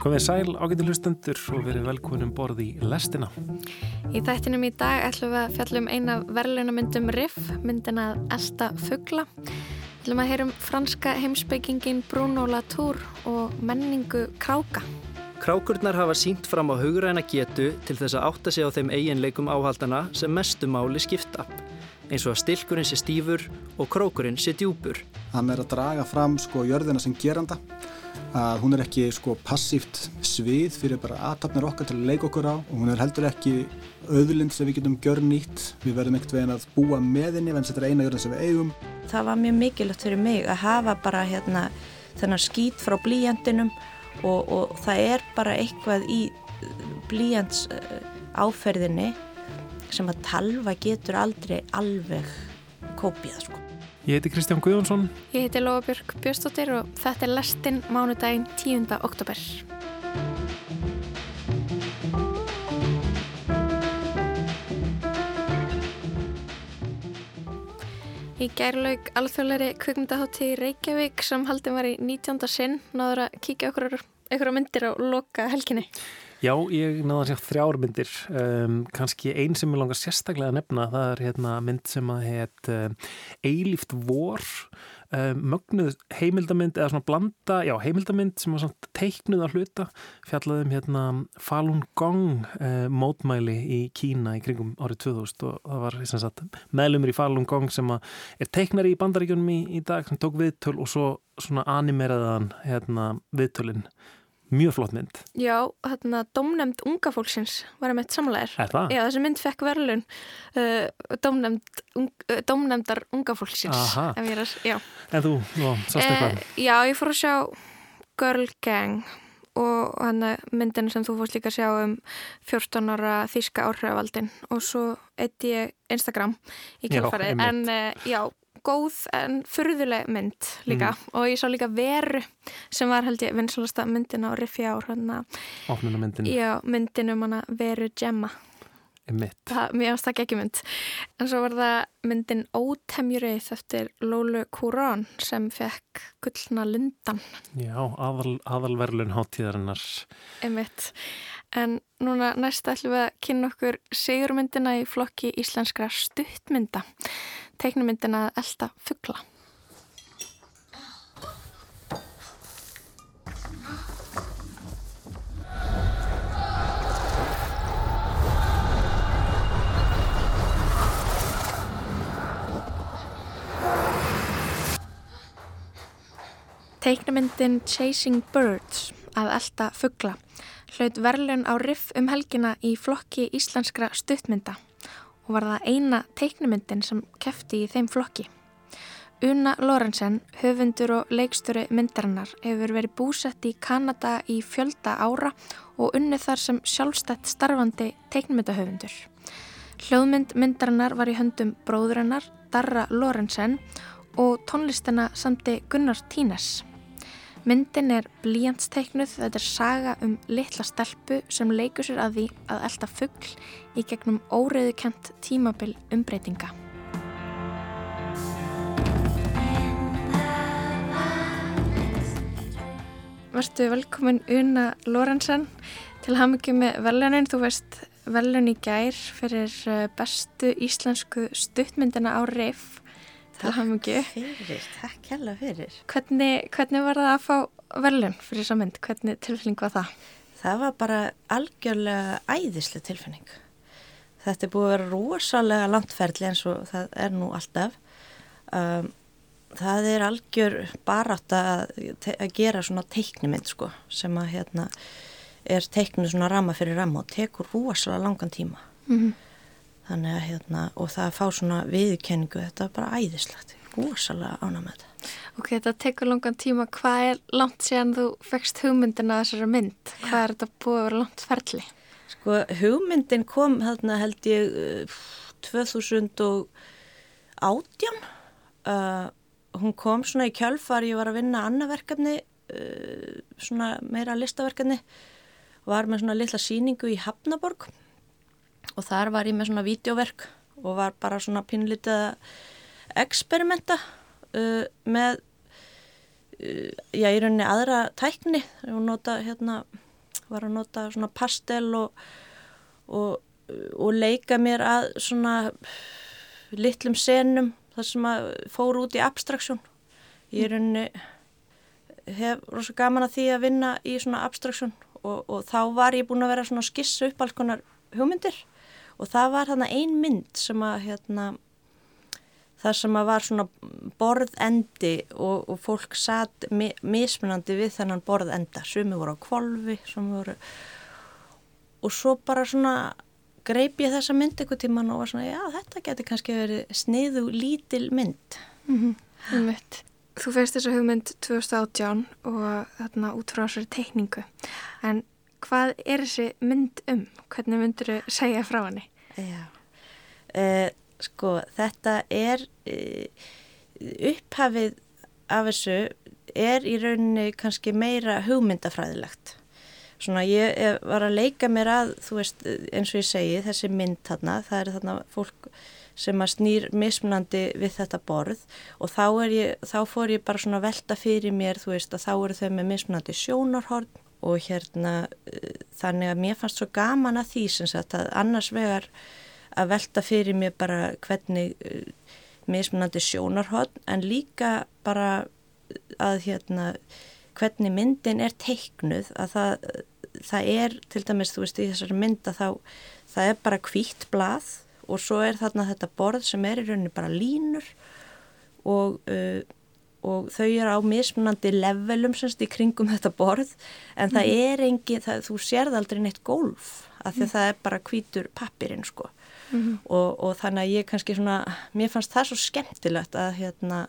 Komið sæl ágættu hlustendur og verið velkominum borð í lestina. Í þættinum í dag ætlum við að fjallum eina verðlunamyndum Riff, myndina Elsta Fuggla. Við ætlum að heyrum franska heimsbyggingin Bruno Latour og menningu Kráka. Krákurnar hafa sínt fram á hugræna getu til þess að átta sig á þeim eiginleikum áhaldana sem mestu máli skipta eins og að stilkurinn sé stífur og krókurinn sé djúpur. Hann er að draga fram sko jörðina sem geranda að hún er ekki sko passíft svið fyrir bara aðtapnir okkar til að leika okkur á og hún er heldur ekki auðlind sem við getum gjör nýtt við verðum ekkert veginn að búa með henni en þetta er eina jörðin sem við eigum. Það var mjög mikilvægt fyrir mig að hafa bara hérna þennan skít frá blíjandinum og, og það er bara eitthvað í blíjands uh, áferðinni sem að talva getur aldrei alveg kópið sko Ég heiti Kristján Guðjónsson. Ég heiti Lofabjörg Björnstóttir og þetta er lestinn mánudaginn 10. oktober. Í gærlaug alþjóðleiri kvikmyndahátti Reykjavík sem haldin var í 19. sinn náður að kíkja okkur einhverja myndir á loka helginni. Já, ég náða að sjá þrjármyndir, um, kannski einn sem ég langar sérstaklega að nefna, það er hérna, mynd sem að heit um, Eilíft vor, um, mögnuð heimildamind, eða svona blanda, já, heimildamind sem var svona teiknuð að hluta, fjallaðum hérna Falun Gong uh, mótmæli í Kína í kringum árið 2000 og það var sagt, meðlumur í Falun Gong sem er teiknari í bandaríkjunum í, í dag sem tók viðtöl og svo svona animeraðan hérna, viðtölinn mjög flott mynd. Já, þarna domnemnd unga fólksins var að mitt. Er það? Já, þessi mynd fekk verðlun uh, domnemnd, un, uh, domnemndar unga fólksins. Aha. Er, já. En þú, nú, sástu eitthvað? Eh, já, ég fór að sjá Girl Gang og myndin sem þú fórst líka að sjá um 14 ára þíska áhrifavaldin og svo eitt ég Instagram í kjálfarið. En uh, já, góð en fyrðuleg mynd líka. Mm. og ég sá líka Veru sem var held ég vinsalasta myndin á Riffi ár myndin. Já, myndin um hana Veru Gemma. Það, Mér finnst það ekki mynd en svo var það myndin Ótemjurið eftir Lólu Kúrán sem fekk gullna lundan Já, aðal, aðalverlun hátíðarinnar. Einmitt. En núna næsta ætlum við að kynna okkur segurmyndina í flokki íslenskra stuttmynda teiknumyndina Elda Fuggla. Teiknumyndin Chasing Birds af Elda Fuggla hlaut verðlun á riff um helgina í flokki íslenskra stuttmynda og var það eina teiknumyndin sem kefti í þeim flokki. Una Lorenzen, höfundur og leikstöru myndarinnar, hefur verið búsett í Kanada í fjölda ára og unnið þar sem sjálfstætt starfandi teiknumyndahöfundur. Hljóðmynd myndarinnar var í höndum bróðurinnar Darra Lorenzen og tónlistina samti Gunnar Tínes. Myndin er blíjantsteiknuð, þetta er saga um litla stelpu sem leikur sér að því að elda fuggl í gegnum óriðukent tímabil umbreytinga. Verstu velkomin Una Lorenzen til hafmyggjum með velunin. Þú veist velun í gær fyrir eh, bestu íslensku stuttmyndina á RIF til hafmyggju. Fyrir, takk hella fyrir. Hvernig, hvernig var það að fá velun fyrir þessa mynd? Hvernig tilfinning var það? Það var bara algjörlega æðislega tilfinning. Þetta er búið að vera rosalega landferðli eins og það er nú alltaf. Um, það er algjör barátt að, að gera svona teiknumind sko sem að hérna er teiknu svona rama fyrir rama og tekur rosalega langan tíma. Mm -hmm þannig að hérna og það að fá svona viðkenningu þetta er bara æðislegt, rosalega ána með þetta. Ok, þetta tekur langan tíma. Hvað er langt síðan þú fegst hugmyndina þessara mynd, hvað er þetta búið að vera langt ferli? Sko, hugmyndin kom hérna held ég 2018 uh, hún kom svona í kjálfar ég var að vinna annað verkefni uh, svona meira listaverkefni. Var með svona litla síningu í Hafnaborg og þar var ég með svona vídeoverk og var bara svona pinlítið að eksperimenta uh, með uh, já, í rauninni aðra tækni. Og nota hérna var að nota svona pastel og, og, og leika mér að svona litlum senum þar sem að fóru út í abstraksjón. Ég er unni, hef rosa gaman að því að vinna í svona abstraksjón og, og þá var ég búin að vera svona skissa upp alls konar hugmyndir og það var þarna ein mynd sem að hérna þar sem að var svona borðendi og, og fólk satt mi mismunandi við þennan borðenda. Sumi voru á kvolvi voru... og svo bara svona greip ég þessa mynd eitthvað tíman og var svona já þetta getur kannski verið sniðu lítil mynd. Mm -hmm. Þú feist þessa hugmynd 2018 og þarna út frá þessari teikningu. En hvað er þessi mynd um? Hvernig myndur þú segja frá henni? Já uh, sko þetta er uh, upphafið af þessu er í rauninni kannski meira hugmyndafræðilegt svona ég var að leika mér að þú veist eins og ég segi þessi mynd þarna, það er þarna fólk sem að snýr mismunandi við þetta borð og þá, ég, þá fór ég bara svona velta fyrir mér þú veist að þá eru þau með mismunandi sjónarhorn og hérna uh, þannig að mér fannst svo gaman að því sem sagt að annars vegar að velta fyrir mér bara hvernig uh, mismunandi sjónarhótt en líka bara að hérna hvernig myndin er teiknuð að það, það er til dæmis þú veist í þessari mynda þá það er bara kvítt blað og svo er þarna þetta borð sem er í rauninni bara línur og, uh, og þau eru á mismunandi levelum semst í kringum þetta borð en það mm. er engi, það, þú sérð aldrei neitt gólf af því að mm. það er bara kvítur pappirinn sko. Mm og, og þannig að ég kannski svona, mér fannst það svo skemmtilegt að hérna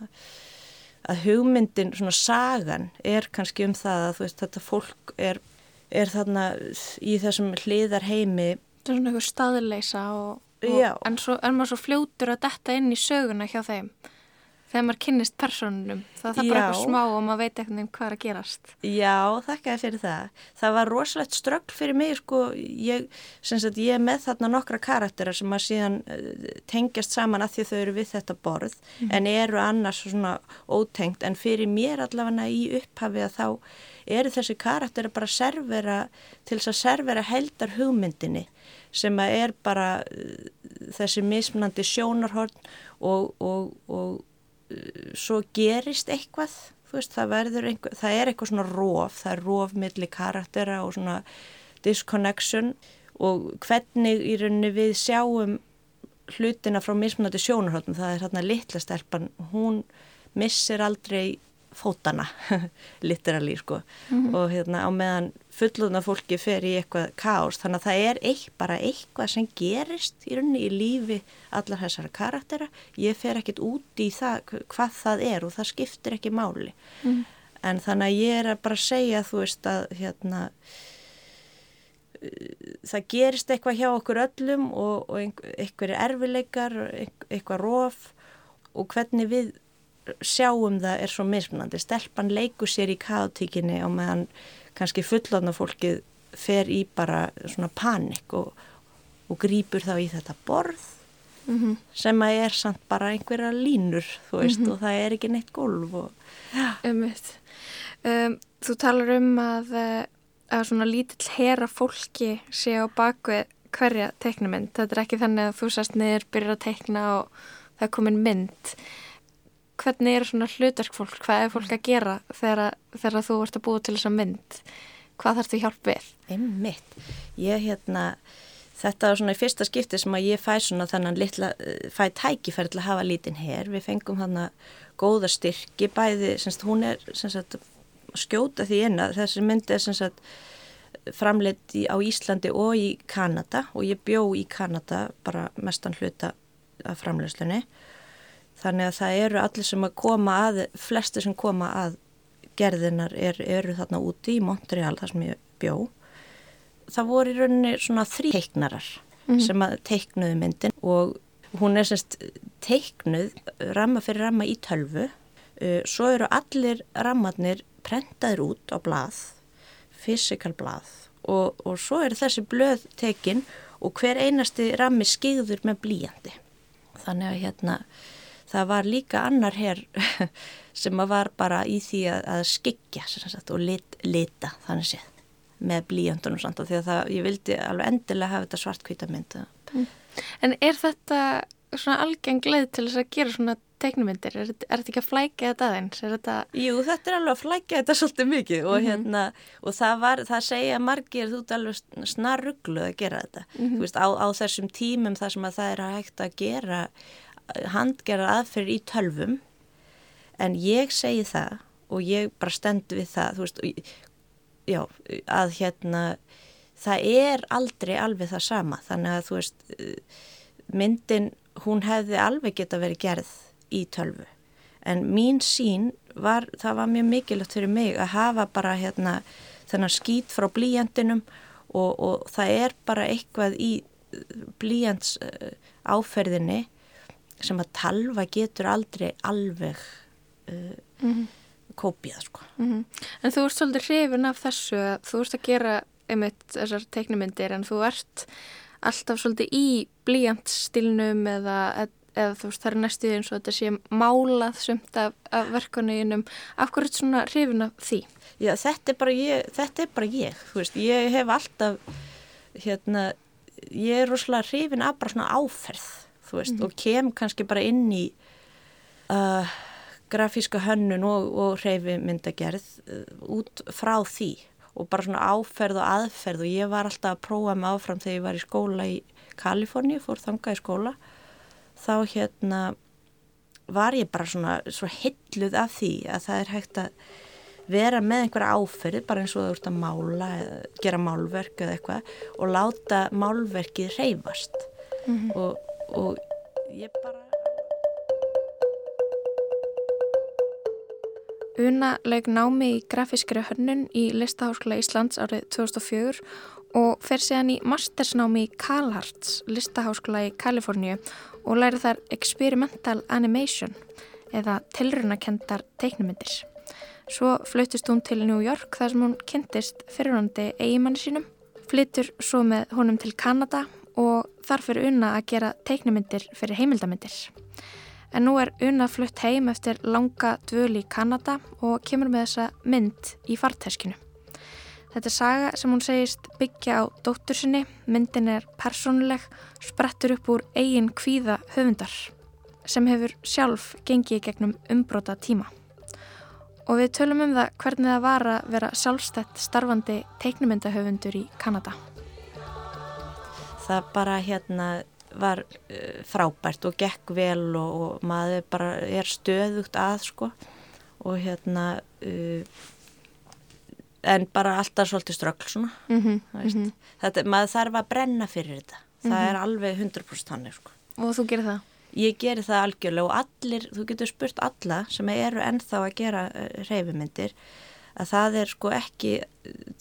að hugmyndin, svona sagan er kannski um það að þú veist þetta fólk er, er þarna í þessum hliðar heimi Það er svona einhver staðleisa og, og en svo er maður svo fljótur að detta inn í söguna hjá þeim þegar maður kynnist personunum það er bara eitthvað smá og maður veit eitthvað hvað er að gerast. Já, þakkaði fyrir það. Það var rosalegt ströggl fyrir mig sko, ég, sagt, ég er með þarna nokkra karaktera sem að síðan uh, tengjast saman að því þau eru við þetta borð mm. en eru annars svona ótengt en fyrir mér allavega í upphafi að þá eru þessi karaktera bara servera til þess að servera heldar hugmyndinni sem að er bara uh, þessi mismunandi sjónarhorn og, og, og svo gerist eitthvað veist, það, einhver, það er eitthvað svona róf það er róf millir karaktera og svona disconnection og hvernig í rauninni við sjáum hlutina frá mismunandi sjónarhóttum það er þarna litla stelpan hún missir aldrei fótana, literally sko mm -hmm. og hérna á meðan fulluna fólki fer í eitthvað kást þannig að það er eitt, bara eitthvað sem gerist í rauninni í lífi allar þessara karaktera, ég fer ekkit út í það hvað það er og það skiptir ekki máli. Mm. En þannig að ég er að bara segja þú veist að hérna það gerist eitthvað hjá okkur öllum og, og einhverju erfileikar, eitthvað róf og hvernig við sjáum það er svo mismunandi. Stelpan leikur sér í kátíkinni og meðan kannski fullofna fólkið fer í bara svona panik og, og grýpur þá í þetta borð mm -hmm. sem að er samt bara einhverja línur, þú veist, mm -hmm. og það er ekki neitt gólf. Og... Um, um, þú talar um að, eh, að svona lítill hera fólki sé á bakvið hverja teiknumynd. Þetta er ekki þannig að þú sast niður, byrjar að teikna og það er komin mynd hvernig er svona hlutarkfólk, hvað er fólk að gera þegar, þegar þú ert að búa til þessa mynd? Hvað þarf þú hjálp við? Einmitt, ég hérna þetta var svona í fyrsta skipti sem að ég fæ svona þannan litla, fæ tækifæri til að hafa lítinn hér, við fengum hann að góða styrki, bæði semst, hún er semst, skjóta því að þessi myndi er semst, framleitt á Íslandi og í Kanada og ég bjó í Kanada bara mestan hluta af framleiðslunni Þannig að það eru allir sem að koma að, flesti sem koma að gerðinar er, eru þarna úti í Montreal þar sem ég bjó. Það voru í rauninni svona þrý teiknarar mm -hmm. sem að teiknuðu myndin og hún er semst teiknuð ramma fyrir ramma í tölvu. Uh, svo eru allir rammarnir prentaður út á blað, fysikal blað og, og svo eru þessi blöð tekin og hver einasti rammi skigður með blíjandi. Þannig að hérna það var líka annar hér sem var bara í því að, að skikja sagt, og lit, lita þannig séð með blíjöndunum samt og því að það, ég vildi alveg endilega hafa þetta svartkvíta mynda. En er þetta svona algeng leið til þess að gera svona teiknumyndir? Er, er þetta ekki að flækja þetta aðeins? Þetta... Jú, þetta er alveg að flækja þetta svolítið mikið og, mm -hmm. hérna, og það, var, það segja margir, þú ert alveg snarrugluð að gera þetta. Mm -hmm. Þú veist, á, á þessum tímum þar sem að það er að hægt að gera handgera aðferð í tölvum en ég segi það og ég bara stend við það, veist, já, að hérna það er aldrei alveg það sama. Þannig að þú veist myndin hún hefði alveg geta verið gerð í tölvu. En mín sín var, það var mjög mikilvægt fyrir mig að hafa bara hérna þennan skýt frá blíjandinum og, og það er bara eitthvað í blíjands uh, áferðinni sem að talva getur aldrei alveg uh, mm -hmm. kópið sko. Mm -hmm. En þú ert svolítið hrifin af þessu að þú ert að gera einmitt þessar teiknumindir en þú ert alltaf svolítið í blíjandstilnum eða eða þú veist það er næstuðið eins og þetta sé málað sumt af, af verkunniðinum af hverju er þetta svona hrifin af því? Já þetta er bara ég, þetta er bara ég þú veist ég hef alltaf hérna ég er rosalega hrifin af bara svona áferð þú veist mm -hmm. og kem kannski bara inn í uh, grafíska hönnun og, og hreyfimyndagerð uh, út frá því og bara svona áferð og aðferð og ég var alltaf að prófa mig áfram þegar ég var í skóla í Kaliforni, fór þanga í skóla þá hérna var ég bara svona svo hilluð af því að það er hægt að vera með einhverja áferði bara eins og þú ert að mála, gera málverk eða eitthvað og láta málverkið reyfast mm -hmm. og, og ég bara Una leik námi í grafískri hönnun í Listaháskóla Íslands árið 2004 og fer síðan í mastersnámi í Calharts Listaháskóla í Kaliforníu og læri þar Experimental Animation eða tilrunakendar teiknumindir. Svo flautist hún til New York þar sem hún kynntist fyrirhandi eigimanni sínum, flytur svo með honum til Kanada og þar fyrir unna að gera teiknumindir fyrir heimildamindir. En nú er unna flutt heim eftir langa dvöli í Kanada og kemur með þessa mynd í farteskinu. Þetta er saga sem hún segist byggja á dóttur sinni, myndin er persónuleg, sprettur upp úr eigin kvíða höfundar sem hefur sjálf gengið gegnum umbróta tíma. Og við tölum um það hvernig það var að vera sjálfstætt starfandi teiknumyndahöfundur í Kanada. Það bara hérna var uh, frábært og gekk vel og, og maður bara er stöðugt að sko og hérna uh, en bara alltaf svolítið ströggl svona mm -hmm, mm -hmm. þetta, maður þarf að brenna fyrir þetta það mm -hmm. er alveg 100% hannig sko. og þú gerir það? Ég gerir það algjörlega og allir, þú getur spurt alla sem eru ennþá að gera eh, reyfimyndir að það er sko ekki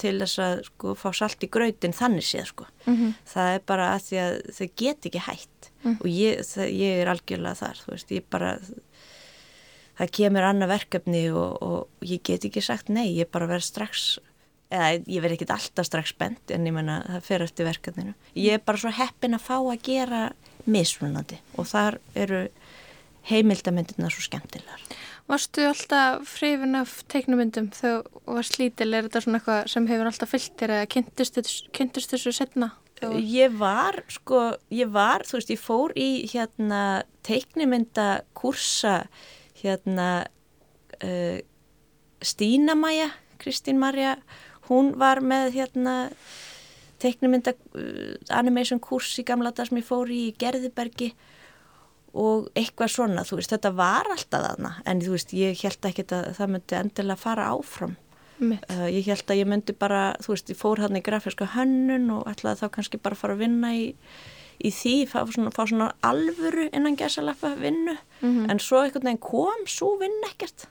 til þess að sko fá salt í gröytin þannig séð sko mhm. það er bara að því að þau get ekki hægt mhm. og ég, það, ég er algjörlega þar þú veist, ég bara það kemur annað verkefni og, og ég get ekki sagt nei, ég bara verð strax eða ég verð ekki alltaf strax bent en ég menna það fer eftir verkefninu ég er bara svo heppin að fá að gera mismunandi og þar eru heimildamyndirna svo skemmtilegar Varstu alltaf frifin af teiknumyndum þegar þú var slítil er þetta svona eitthvað sem hefur alltaf fyllt þér eða kynntist þessu setna? Ég var, sko, ég var, þú veist, ég fór í hérna teiknumyndakursa hérna uh, Stína Maja, Kristín Marja, hún var með hérna teiknumynda uh, animation kurs í gamla dag sem ég fór í Gerðibergi og eitthvað svona, þú veist, þetta var alltaf þarna, en þú veist, ég held ekki að það myndi endilega fara áfram. Uh, ég held að ég myndi bara þú veist, ég fór hann í grafíska hönnun og ætlaði þá kannski bara fara að vinna í í því, fá svona, fá svona alvöru innan gesalappa vinnu. Mm -hmm. en svo einhvern veginn kom svo vinn ekkert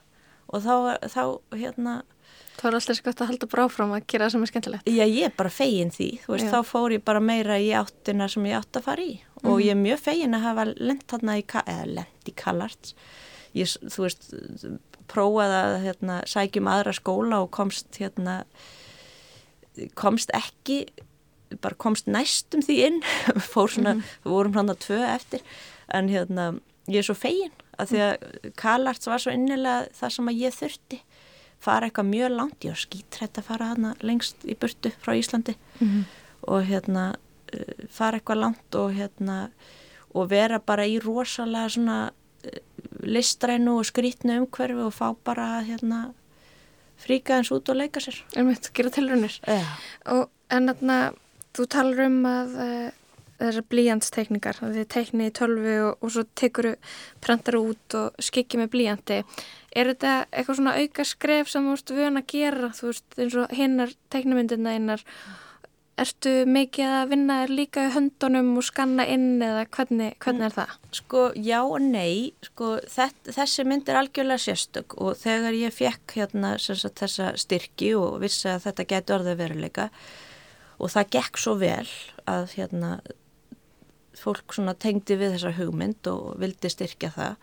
og þá, þá hérna þá er alltaf skott að halda bráfram að gera það sem er skemmtilegt. Já, ég er bara fegin því veist, þá fór ég bara meira í áttina sem ég átt að fara í. Og ég er mjög fegin að hafa lent þarna í, eða lent í Kallarts ég, þú veist, prófaði að hérna, sækjum aðra skóla og komst hérna komst ekki bara komst næstum því inn. Fór svona, mm -hmm. vorum hann að tvö eftir. En hérna, ég er svo fegin að því að Kalarts var svo innilega það sem að ég þurfti. Fara eitthvað mjög langt, ég var skítrætt að fara hana lengst í burtu frá Íslandi. Mm -hmm. og hérna fara eitthvað langt og hérna og vera bara í rosalega svona uh, listrænu og skrítnu umhverfi og fá bara hérna fríka eins út og leika sér. En mitt, gera tilrunir. Já. Og en þarna, þú talar um að uh, þessar blíjantstekningar, að þið tekni í tölvu og, og svo tekuru prentar út og skikki með blíjanti. Er þetta eitthvað svona auka skref sem þú veist vöna að gera, þú veist eins og hinnar teknimyndirna einar Ertu mikið að vinna líka í höndunum og skanna inn eða hvernig, hvernig er það? Sko já og nei, sko þess, þessi mynd er algjörlega sérstök og þegar ég fekk hérna sagt, þessa styrki og vissi að þetta geti orðið veruleika og það gekk svo vel að hérna fólk tengdi við þessa hugmynd og vildi styrkja það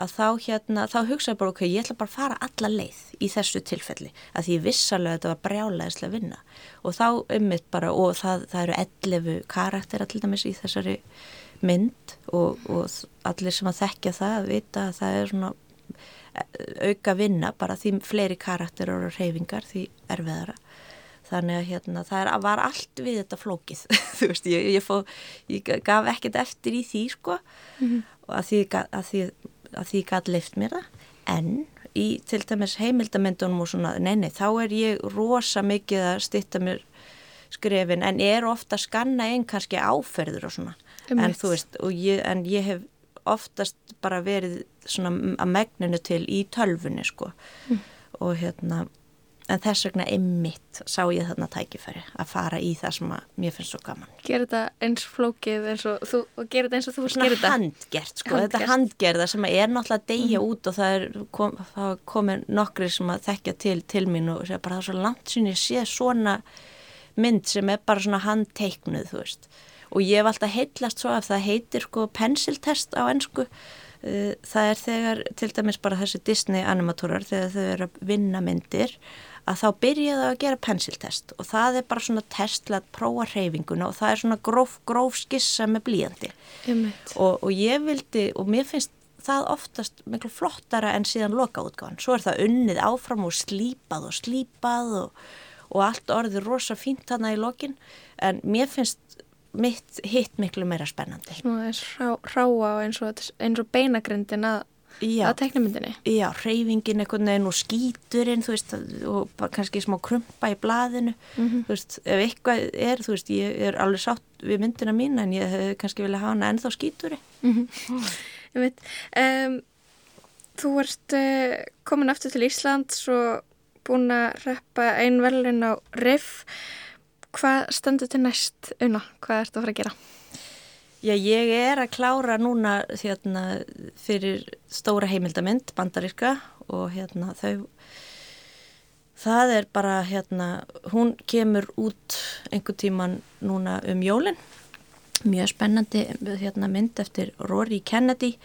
að þá hérna, þá hugsaði bara ok, ég ætla bara að fara alla leið í þessu tilfelli að því vissalega þetta var brjálæðislega vinna. Og þá ummitt bara og það, það eru 11 karakter allir dæmis í þessari mynd og, og allir sem að þekkja það að vita að það er svona e, auka vinna bara því fleiri karakter og reyfingar því erfiðara. Þannig að hérna það er, var allt við þetta flókið þú veist ég, ég, fó, ég gaf ekkert eftir í því sko. Mm -hmm. og að því, að því að því gæt leift mér það. En í til dæmis heimildamendunum og svona, neini, þá er ég rosa mikið að stitta mér skrefin en er ofta að skanna einn kannski áferður og svona. Um en þú veist, ég, en ég hef oftast bara verið svona að megninu til í tölfunni sko. Mm. og hérna en þess vegna einmitt sá ég þarna tækifæri að fara í það sem mér finnst svo gaman. Ger þetta eins flókið eins og þú, og ger þetta eins og þú Svona ger þetta? handgert sko, handgert. þetta handgerða sem er náttúrulega að deyja mm. út og það er kom, komið nokkri sem að þekkja til til mín og segja bara það er svo langt sem ég sé svona mynd sem er bara svona handteiknuð þú veist og ég hef alltaf heitlast svo að það heitir sko pensiltest á ennsku uh, það er þegar til dæmis bara þessi Disney animatúrar þegar þau eru að vinna myndir að þá byrjaðu að gera pensiltest og það er bara svona test til að prófa hreyfinguna og það er svona gróf, gróf skissa með blíjandi og, og ég vildi og mér finnst það oftast miklu flottara en síðan lokaútgáðan. Svo er það unnið áfram og slípað og slípað og, og allt orðið rosa fínt hana í lokin en mér finnst mitt hitt miklu meira spennandi. Svona eins ráa og eins og, og beinagrindin að Já, að teknumyndinni? Já, reyfingin einhvern veginn og skíturinn, veist, og kannski smá krumpa í blaðinu, mm -hmm. veist, ef eitthvað er, þú veist, ég er alveg sátt við myndina mín en ég hef kannski vilja hafa hana ennþá skíturi. Mm -hmm. Ég veit, um, þú ert uh, komin aftur til Íslands og búin að reppa einn velin á RIF. Hvað stendur til næst unna? Hvað ert að fara að gera? Já, ég er að klára núna hérna, fyrir stóra heimildamind, bandaríska og hérna þau, það er bara hérna, hún kemur út einhver tíman núna um jólinn, mjög spennandi hérna, mynd eftir Rory Kennedy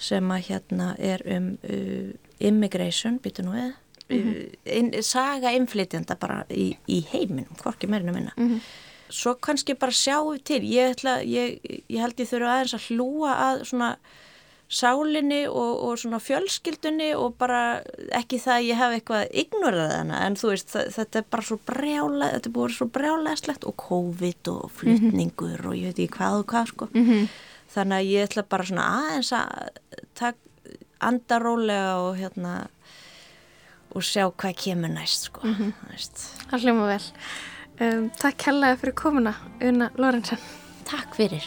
sem að hérna er um uh, immigration, býtu nú eða, mm -hmm. saga inflytjanda bara í, í heiminum, hvorki meirinu minna. Mm -hmm svo kannski bara sjáum við til ég, ætla, ég, ég held ég þurfa aðeins að hlúa að svona sálinni og, og svona fjölskyldunni og bara ekki það að ég hef eitthvað ignorað hana en þú veist þetta er bara svo brjála þetta er búin svo brjálæslegt og COVID og flytningur mm -hmm. og ég veit ekki hvað og hvað sko mm -hmm. þannig að ég ætla bara svona aðeins að andarólega og hérna og sjá hvað kemur næst sko mm -hmm. Það hljóma vel Um, takk hellaði fyrir komuna, Una Lorentzen. Takk fyrir.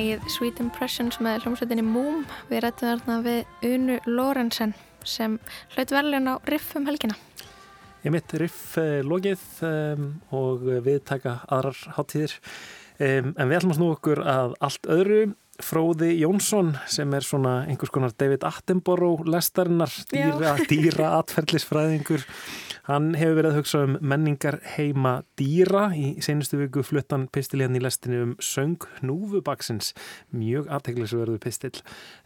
Lægið Sweet Impressions með hljómsveitinni Moom. Við rættum þarna við Unu Lorenzen sem hlaut verðlun á Riff um helgina. Ég mitt riff eh, lokið um, og við taka aðrar hátíðir um, en við ætlum að snú okkur að allt öðru Fróði Jónsson sem er svona einhvers konar David Attenborough lestarinnar, dýra, dýra atferðlisfræðingur hann hefur verið að hugsa um menningar heima dýra. Í senustu viku fluttan pistilíðan í lestinu um söng núfubaksins mjög aðteglisverðu pistil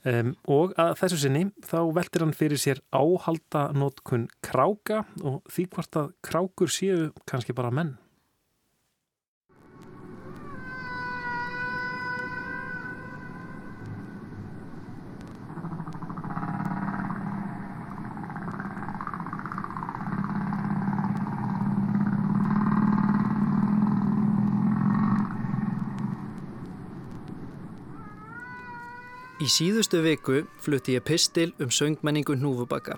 um, og að þessu sinni þá veltir hann fyrir sér áhalda nótkun kráka og því hvort að krákur séu kannski bara menn Í síðustu viku flutti ég pistil um söngmenningu hnúfubakka.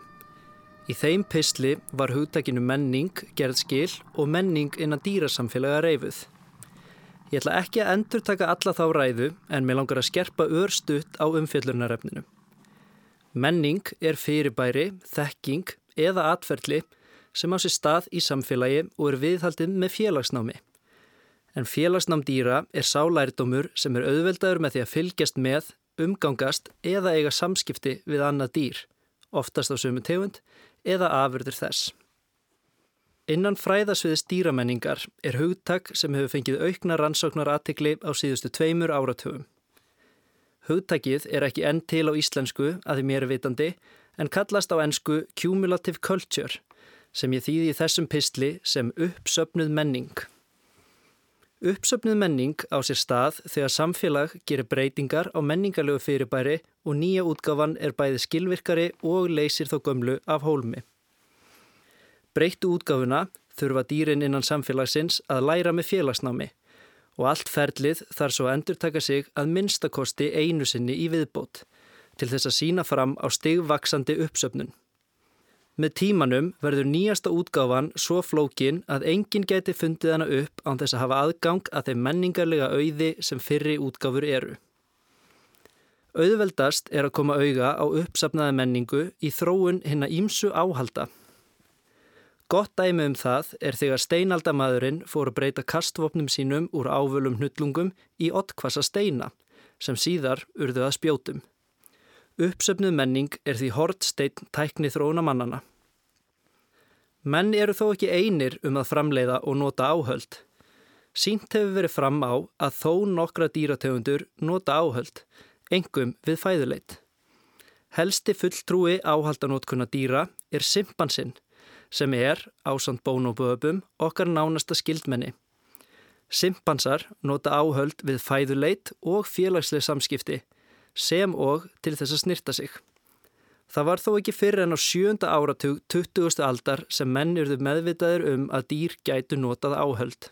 Í þeim pistli var hugtakinu menning, gerð skil og menning innan dýrasamfélaga reyfuð. Ég ætla ekki að endur taka alla þá ræðu en mér langar að skerpa örstutt á umfjöllurnarefninu. Menning er fyrirbæri, þekking eða atferðli sem á sér stað í samfélagi og er viðhaldið með félagsnámi. En félagsnám dýra er sálærdómur sem er auðveldaður með því að fylgjast með, umgangast eða eiga samskipti við annað dýr, oftast á sömu tegund eða afurður þess. Innan fræðasviðis dýramenningar er hugtak sem hefur fengið aukna rannsóknar aðtikli á síðustu tveimur áratugum. Hugtakið er ekki enn til á íslensku að því mér er vitandi en kallast á ennsku cumulative culture sem ég þýði í þessum pistli sem uppsöpnuð menning. Uppsöpnuð menning á sér stað þegar samfélag gerir breytingar á menningarlegu fyrirbæri og nýja útgáfan er bæði skilvirkari og leysir þó gömlu af hólmi. Breyttu útgáfuna þurfa dýrin innan samfélagsins að læra með félagsnámi og allt ferlið þar svo endur taka sig að minnstakosti einu sinni í viðbót til þess að sína fram á stigvaksandi uppsöpnun. Með tímanum verður nýjasta útgáfan svo flókin að enginn geti fundið hana upp án þess að hafa aðgang að þeim menningarlega auði sem fyrri útgáfur eru. Auðveldast er að koma auga á uppsapnaða menningu í þróun hinna ímsu áhalda. Gott dæmi um það er þegar steinaldamaðurinn fór að breyta kastvopnum sínum úr ávölum hnullungum í ottkvassa steina sem síðar urðu að spjótum. Uppsöpnuð menning er því hortsteinn tækni þróuna mannana. Menn eru þó ekki einir um að framleiða og nota áhöld. Sínt hefur verið fram á að þó nokkra dýrategundur nota áhöld, engum við fæðuleit. Helsti fulltrúi áhaldanótkuna dýra er simpansinn, sem er, ásand bónoböfum, okkar nánasta skildmenni. Simpansar nota áhöld við fæðuleit og félagsleg samskipti, sem og til þess að snirta sig. Það var þó ekki fyrir en á sjönda áratug 20. aldar sem menn yrðu meðvitaður um að dýr gætu notað áhöld.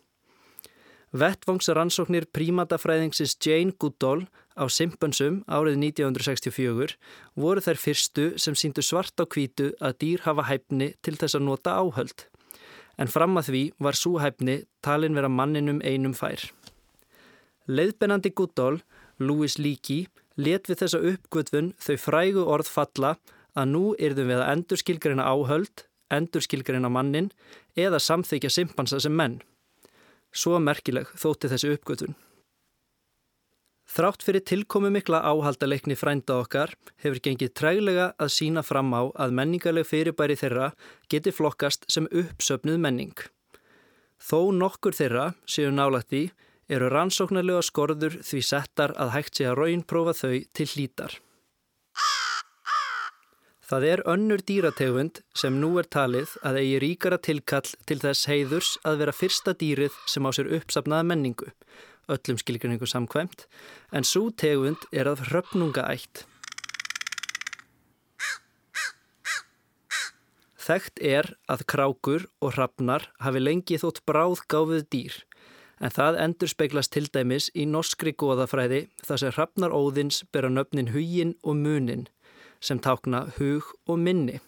Vettvangsrannsóknir prímatafræðingsins Jane Goodall á Simpansum árið 1964 voru þær fyrstu sem síndu svart á kvítu að dýr hafa hæfni til þess að nota áhöld. En fram að því var svo hæfni talin vera manninum einum fær. Leðbennandi Goodall, Louis Leakey, let við þessa uppgötvun þau frægu orð falla að nú yrðum við að endurskilgreina áhöld, endurskilgreina mannin eða samþykja simpansa sem menn. Svo merkileg þótti þessi uppgötvun. Þrátt fyrir tilkomi mikla áhaldaleikni frænda okkar hefur gengið træglega að sína fram á að menningarleg fyrirbæri þeirra geti flokkast sem uppsöpnuð menning. Þó nokkur þeirra séu nálægt í eru rannsóknarlega skorður því settar að hægt sé að raunprófa þau til hlítar. Það er önnur dýrategund sem nú er talið að eigi ríkara tilkall til þess heiðurs að vera fyrsta dýrið sem á sér uppsapnaða menningu öllum skilgrinningu samkvæmt, en svo tegund er að hröpnungaætt. Þekkt er að krákur og hrafnar hafi lengi þótt bráð gáfið dýr, en það endur speiklast til dæmis í norskri goðafræði þar sem hrafnar óðins bera nöfnin hugin og munin, sem tákna hug og minni.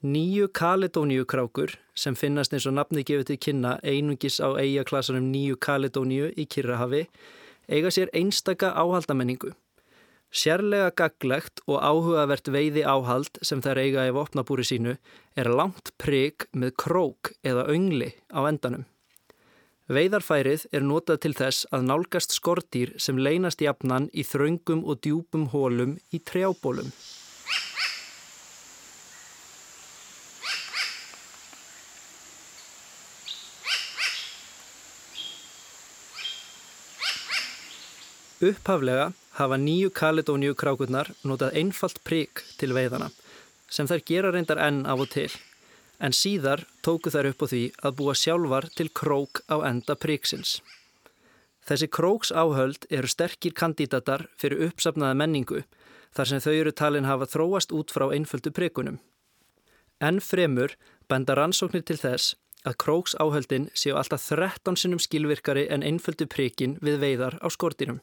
Nýju Kaledóníu krákur sem finnast eins og nafni gefið til kynna einungis á eigaklasanum Nýju Kaledóníu í Kirrahafi eiga sér einstaka áhaldamenningu. Sérlega gaglegt og áhugavert veiði áhald sem þær eiga í vopnabúri sínu er langt prigg með krók eða öngli á endanum. Veiðarfærið er notað til þess að nálgast skortýr sem leynast jafnan í þröngum og djúpum hólum í trjábólum. Upphaflega hafa nýju Kaledóníu krákurnar notað einfalt prigg til veiðana sem þær gera reyndar enn af og til en síðar tóku þær upp á því að búa sjálfar til krók á enda priggsins. Þessi króks áhöld eru sterkir kandidatar fyrir uppsafnaða menningu þar sem þau eru talin hafa þróast út frá einföldu priggunum. En fremur benda rannsóknir til þess að króks áhöldin séu alltaf 13 sinnum skilvirkari en einföldu priggin við veiðar á skortinum.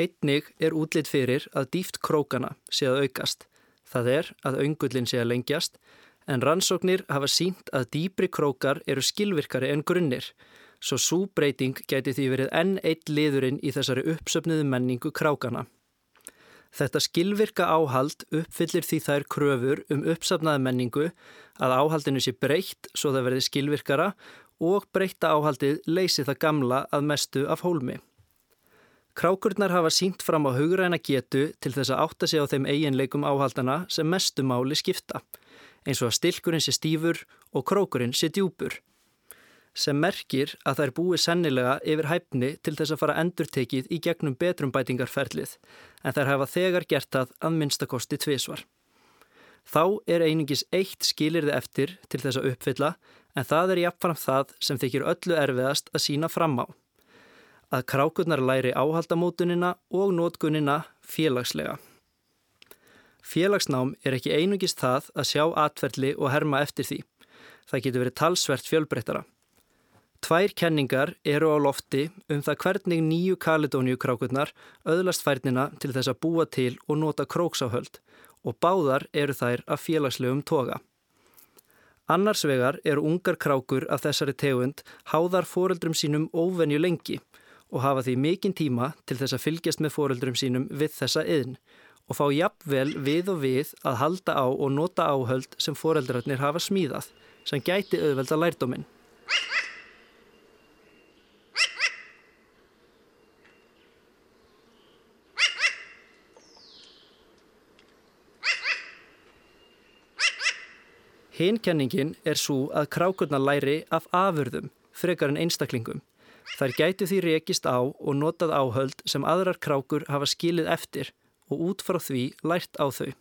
Einnig er útlitt fyrir að dýft krókana sé að aukast. Það er að öngullin sé að lengjast en rannsóknir hafa sínt að dýbri krókar eru skilvirkari en grunnir svo svo breyting gæti því verið enn eitt liðurinn í þessari uppsöfnuðu menningu krákana. Þetta skilvirka áhald uppfyllir því þær kröfur um uppsafnaða menningu að áhaldinu sé breytt svo það verði skilvirkara og breytta áhaldið leysi það gamla að mestu af hólmi. Krákurnar hafa sínt fram á hugræna getu til þess að átta sig á þeim eiginleikum áhaldana sem mestu máli skipta, eins og að stilkurinn sé stífur og krókurinn sé djúpur. Sem merkir að þær búi sennilega yfir hæfni til þess að fara endurtekið í gegnum betrumbætingarferlið, en þær hafa þegar gert það að minnstakosti tvísvar. Þá er einingis eitt skilirði eftir til þess að uppfylla, en það er jafnfram það sem þykir öllu erfiðast að sína fram á að krákurnar læri áhaldamótunina og nótgunina félagslega. Félagsnám er ekki einungist það að sjá atverðli og herma eftir því. Það getur verið talsvert fjölbreyttara. Tvær kenningar eru á lofti um það hvernig nýju Kaledóniu krákurnar öðlast færnina til þess að búa til og nota króksáhöld og báðar eru þær af félagslegum toga. Annars vegar eru ungar krákur af þessari tegund háðar foreldrum sínum óvenju lengi og hafa því mikinn tíma til þess að fylgjast með foreldrum sínum við þessa yðn og fá jafnvel við og við að halda á og nota áhöld sem foreldrarnir hafa smíðað sem gæti auðvelda lærdóminn. Hinkenningin er svo að krákurna læri af afurðum frekar en einstaklingum Þær gætu því rekist á og notað áhöld sem aðrar krákur hafa skilið eftir og út frá því lært á þau.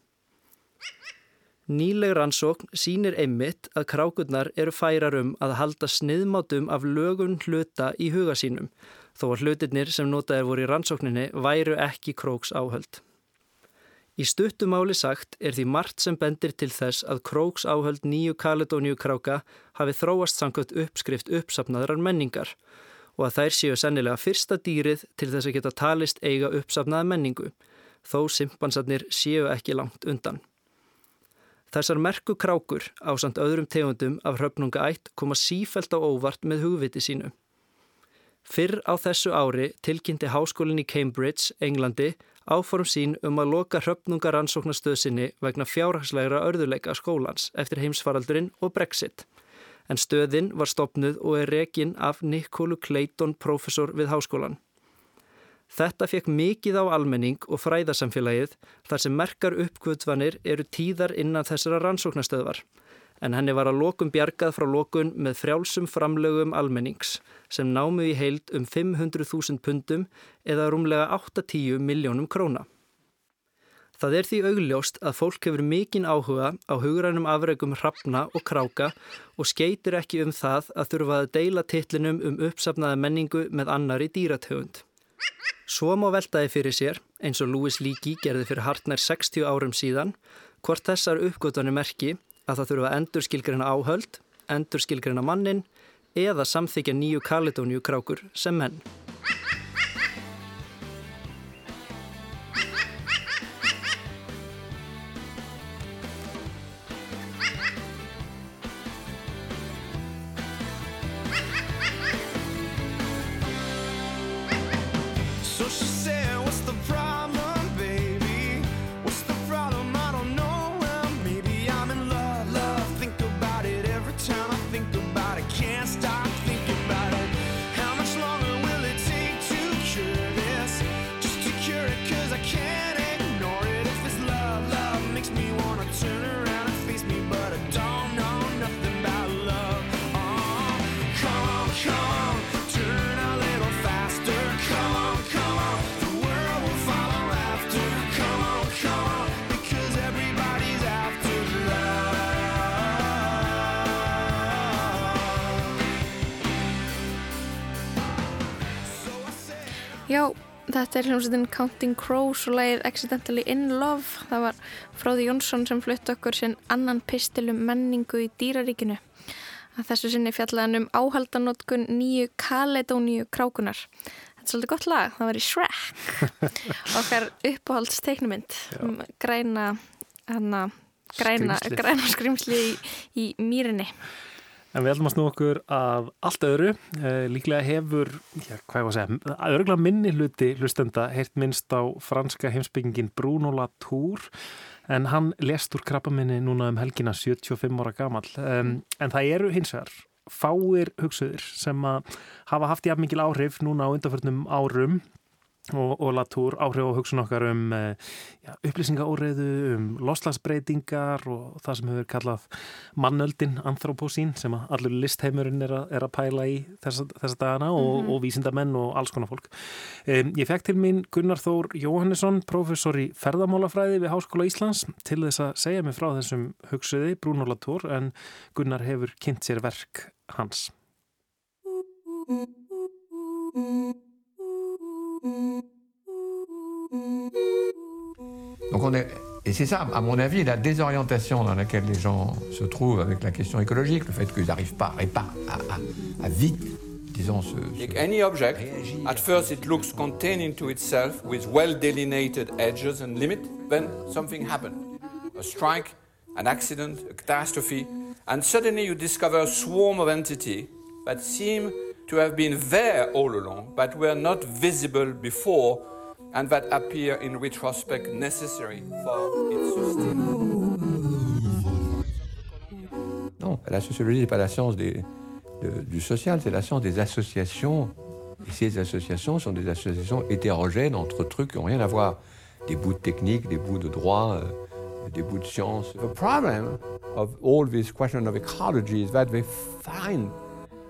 Nýleg rannsókn sínir einmitt að krákurnar eru færar um að halda sniðmátum af lögun hluta í huga sínum, þó að hlutirnir sem notaðir voru í rannsókninni væru ekki króks áhöld. Í stuttumáli sagt er því margt sem bendir til þess að króks áhöld nýju Kaledóníu kráka hafi þróast samkvæmt uppskrift uppsapnaðrar menningar og að þær séu sennilega fyrsta dýrið til þess að geta talist eiga uppsafnaða menningu, þó simpansarnir séu ekki langt undan. Þessar merku krákur á samt öðrum tegundum af hröfnungaætt koma sífælt á óvart með hugviti sínu. Fyrr á þessu ári tilkynnti háskólinn í Cambridge, Englandi, áform sín um að loka hröfnungaransóknastöðsynni vegna fjárhagslegra örðuleika skólans eftir heimsfaraldurinn og Brexit en stöðin var stopnuð og er rekin af Nikólu Clayton, professor við háskólan. Þetta fekk mikið á almenning og fræðasamfélagið þar sem merkar uppkvöldvanir eru tíðar innan þessara rannsóknastöðvar, en henni var að lokum bjargað frá lokun með frjálsum framlögum almennings sem námu í heild um 500.000 pundum eða rúmlega 8-10 miljónum króna. Það er því augljóst að fólk hefur mikinn áhuga á hugrænum afregum hrafna og kráka og skeitir ekki um það að þurfa að deila titlinum um uppsafnaða menningu með annari dýrategund. Svo má veltaði fyrir sér, eins og Louis Leakey gerði fyrir hartnær 60 árum síðan, hvort þessar uppgötunni merki að það þurfa endur skilgreina áhöld, endur skilgreina mannin eða samþykja nýju Kaledóniu krákur sem menn. Já, þetta er hljómsveitin Counting Crows og lagið Accidentally in Love. Það var Fróði Jónsson sem flutt okkur sinn annan pistil um menningu í dýraríkinu. Að þessu sinni fjallaðan um áhaldanótkun nýju Kaledóníu krákunar. Þetta er svolítið gott lag, það var í Shrek. Okkar uppáhalds teiknumind. Um græna, hana, græna, græna skrimsli í, í mýrinni. En við ætlum að snú okkur að allt öðru. Eh, líklega hefur, já, hvað ég var að segja, örgulega minni hluti hlustenda heirt minnst á franska heimsbyggingin Bruno Latour en hann lest úr krabbaminni núna um helgina 75 ára gamal. Um, en það eru hins vegar fáir hugsuðir sem að hafa haft jafn mikil áhrif núna á undarförnum árum og, og Latour áhrif á hugsun okkar um eh, já, upplýsingaóreiðu, um loslagsbreytingar og það sem hefur kallað mannöldin anthropósín sem að allur listheimurinn er, að- er að pæla í þessa, þessa dagana og, og vísindamenn og alls konar fólk. Um, ég fekk til mín Gunnar Þór Jóhannesson, professor í ferðamálafræði við Háskóla Íslands til þess að segja mig frá þessum hugsuði Bruno Latour en Gunnar hefur kynnt sér verk hans. Donc on est, et c'est ça, à mon avis, la désorientation dans laquelle les gens se trouvent avec la question écologique, le fait qu'ils n'arrivent pas, à, pas à, à- à vite, disons, se- Take any object, at first it looks contained into itself with well delineated edges and limit, then something happened. A strike, an accident, a catastrophe, and suddenly you discover a swarm of entities that seem to have been there all along, but were not visible before, and that appear in retrospect necessary for its sustenance. Non, la sociologie n'est pas la science des- de- du social, c'est la science des associations. Et ces associations sont des associations hétérogènes entre trucs qui n'ont rien à voir. Des bouts de technique, des bouts de droit, euh, des bouts de science. The problem of all this question of ecology is that they find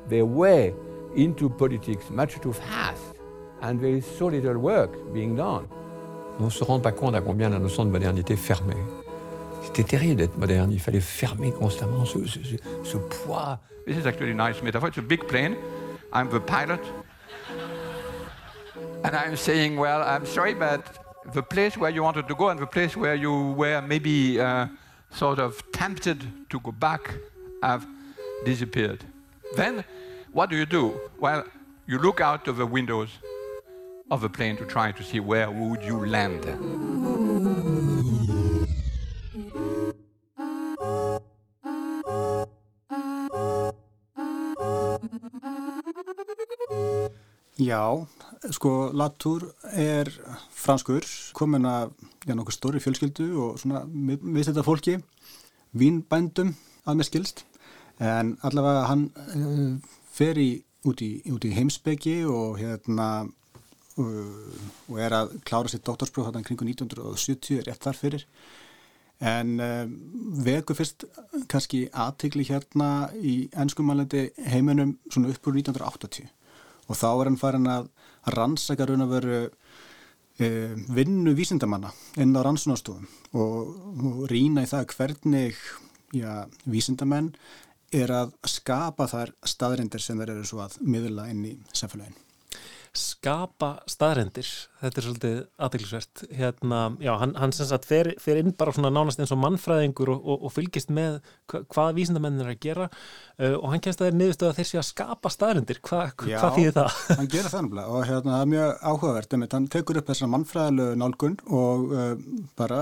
their way into politics much too fast. And there is so little work being done. On ne se rend pas compte à combien la notion de modernité fermée. C'était terrible d'être moderne, il fallait fermer constamment ce, ce- ce- ce poids. This is actually a nice metaphor. It's a big plane. I'm the pilot. And I'm saying, well, I'm sorry, but the place where you wanted to go and the place where you were maybe uh, sort of tempted to go back have disappeared. Then, what do you do? Well, you look out of the windows of the plane to try to see where would you land. Já, sko Latour er franskur, komin að já, nokkuð stóri fjölskyldu og svona við þetta fólki, vínbændum að mér skilst, en allavega hann uh, fer í, út, í, í heimsbyggi og hérna uh, og er að klára sitt doktorspróf þarna kringu 1970 rétt þar fyrir. En uh, veku fyrst kannski aðtikli hérna í ennskumælandi heiminum svona upp úr 1980 og þá er hann farin að rannsaka raun að veru e, vinnu vísindamanna inn á rannsónastofum og, og rýna í það hvernig já, vísindamenn er að skapa þar staðrindir sem þeir eru svo að miðla inn í samfélagin. skapa staðrendir þetta er svolítið aðeinsvært hérna, já, hann, hann sem sagt fer, fer inn bara svona nánast eins og mannfræðingur og, og, og fylgist með hva, hvað vísindamennin er að gera uh, og hann kemst að þeir niðurstöðu að þeir sé að skapa staðrendir Hva, Já. hvað þýðir það? hann gerir það nefnilega og hérna, það er mjög áhugavert hann tekur upp þessar mannfræðilegu nálgun og uh, bara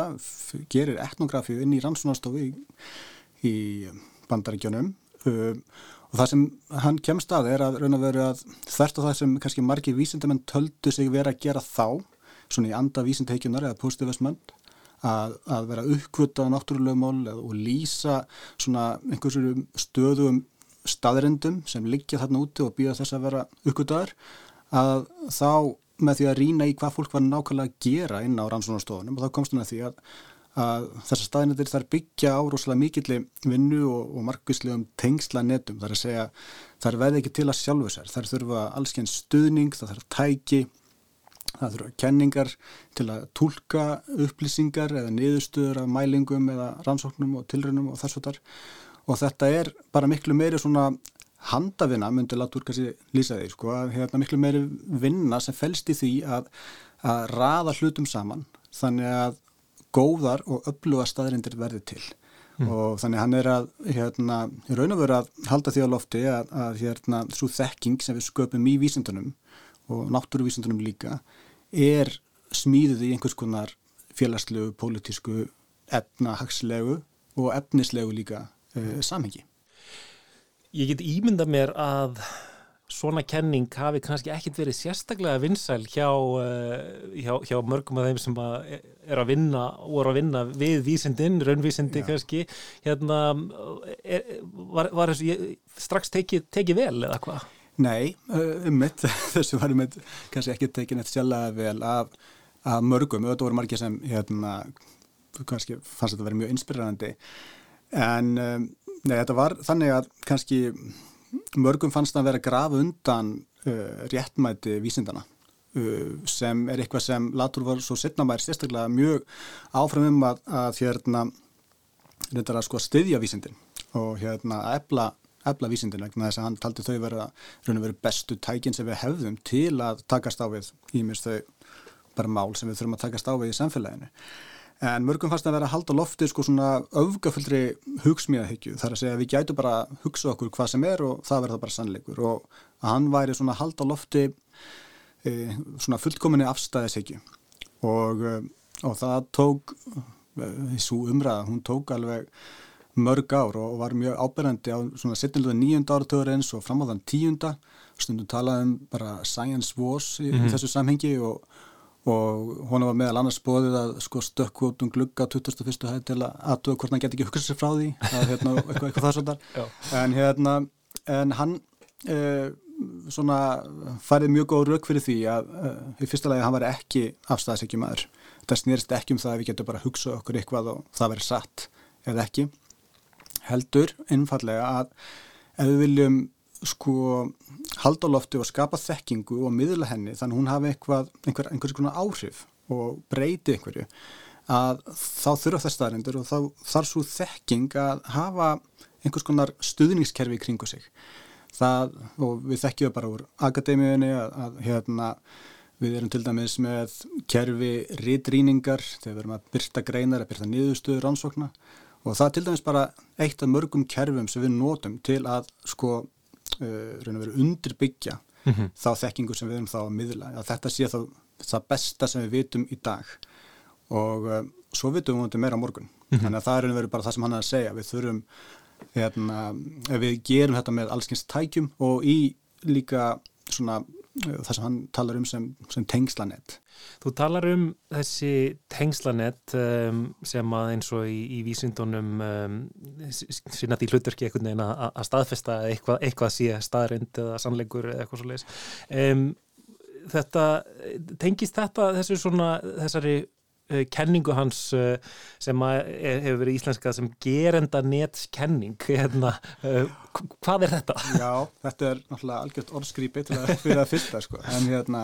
gerir etnografíu inn í rannsónastofu í, í bandaríkjónum uh, og það sem hann kemst að er að raun að vera að þvert á það sem kannski margir vísindamenn töldu sig vera að gera þá svona í anda vísindaheikjunar eða positivistmenn að, að vera uppkvöta á náttúrulegumál eða- og lýsa svona einhverjum stöðum staðrendum sem liggja þarna úti og býða þess að vera uppkvötaðar að þá með því að rýna í hvað fólk var nákvæmlega að gera inn á rannsónastofunum og þá komst hann að því að, að þessar staðinættir þar byggja á rosalega mikilli vinnu og, og markvislegum tengsla netum, þar að segja þar veði ekki til að sjálfu sér, þar þurfa allsken stuðning, það þarf tæki það þurfa kenningar til að tólka upplýsingar eða niðurstöður af mælingum eða rannsóknum og tilraunum og þess og þar og þetta er bara miklu meiri svona handavina, myndi látur kannski lýsa því, sko, að hérna miklu meiri vinna sem felst í því að, að raða hlutum saman. Þannig að góðar og öfluga staðrindir verði til og þannig hann er að hérna, raun og veru að halda því á lofti að, að hérna, svo þekking sem við sköpum í vísindunum og náttúruvísindunum líka er smíðuð í einhvers konar félagslegu, pólitísku, efnahagslegu og efnislegu líka uh, samhengi. Ég get ímynda mér að svona kenning hafi kannski ekkit verið sérstaklega vinsæl hjá, uh, hjá, hjá mörgum af þeim sem að er að vinna og er að vinna við vísindin, raunvísindi Já. kannski hérna er, var, var þessu strax tekið teki vel eða hvað? Nei, um mitt, þessu var um mitt kannski ekki tekin eitt sjálflega vel af, af mörgum, auðvitað voru margir sem hérna, kannski fannst þetta að vera mjög inspirerandi en um, nei, þetta var þannig að kannski mörgum fannst það að vera graf undan uh, réttmæti vísindana uh, sem er eitthvað sem Latur var svo setna mær sérstaklega mjög áfram um að, að hérna reyndar að sko styðja vísindin og hérna að efla, efla vísindin vegna þess að hann taldi þau vera veru bestu tækin sem við hefðum til að takast á við ímest þau bara mál sem við þurfum að takast á við í samfélaginu. En mörgum fannst að vera að halda lofti sko svona öfgafullri hugsmíðahyggju. Þar að segja að við gætu bara að hugsa okkur hvað sem er og það verða bara sannleikur. Og að hann væri svona að halda lofti e, svona fullkominni afstæðishyggju. Og, e, og það tók svo umræða, hún tók alveg mörg ár og var mjög áberandi á svona setnilega nýjunda áratöður eins og fram á þann tíunda. Stundum talaði um bara science wars í, í þessu samhengi og og hún var meðal annars bóðið að sko stökku út um glugga 21. hæð til að aðtöða hvort hann geti ekki hugsað sér frá því að hérna, eitthvað, eitthvað það svona en hérna, en hann uh, svona færið mjög góð rauk fyrir því að uh, í fyrsta lagi hann var ekki afstæðisekjum aður það snýrist ekki um það að við getum bara hugsað okkur eitthvað og það verið satt eða ekki. Heldur einfallega að ef við viljum sko halda á lofti og skapa þekkingu og miðla henni þannig að hún hafi einhver, einhversi konar áhrif og breyti einhverju að þá þurfa þess staðarindur og þá þarf svo þekking að hafa einhvers konar stuðningskerfi í kringu sig. Það, og við þekkjum bara úr akademíunni að, að hérna Við erum til dæmis með kerfi ritrýningar þegar við erum að byrta greinar, að byrta niðurstöður rannsókna. Og það er til dæmis bara eitt af mörgum kerfum sem við notum til að sko raun og veru undirbyggja þá þekkingu sem við erum þá að miðla. Að þetta sé þá það besta sem við vitum í dag og uh, svo vitum við meira morgun. Þannig að það er raun og veru bara það sem hann er að segja. Við þurfum, hérna, við gerum þetta með allskins tækjum og í líka svona það sem hann talar um sem, sem tengslanett. Þú talar um þessi tengslanett um, sem að eins og í, í vísindunum um, sinna því hlutverki einhvern veginn að, að staðfesta að eitthvað, eitthvað sé staðrind eða sannleikur eða eitthvað svo leiðis. Um, þetta, tengist þetta þessu svona, þessari kenningu hans uh, sem er, hefur verið íslenska sem gerenda netskenning hérna, hvað er þetta? Já, þetta er náttúrulega algjört orðskrýpi til að fyrir að fyrsta sko. en hérna,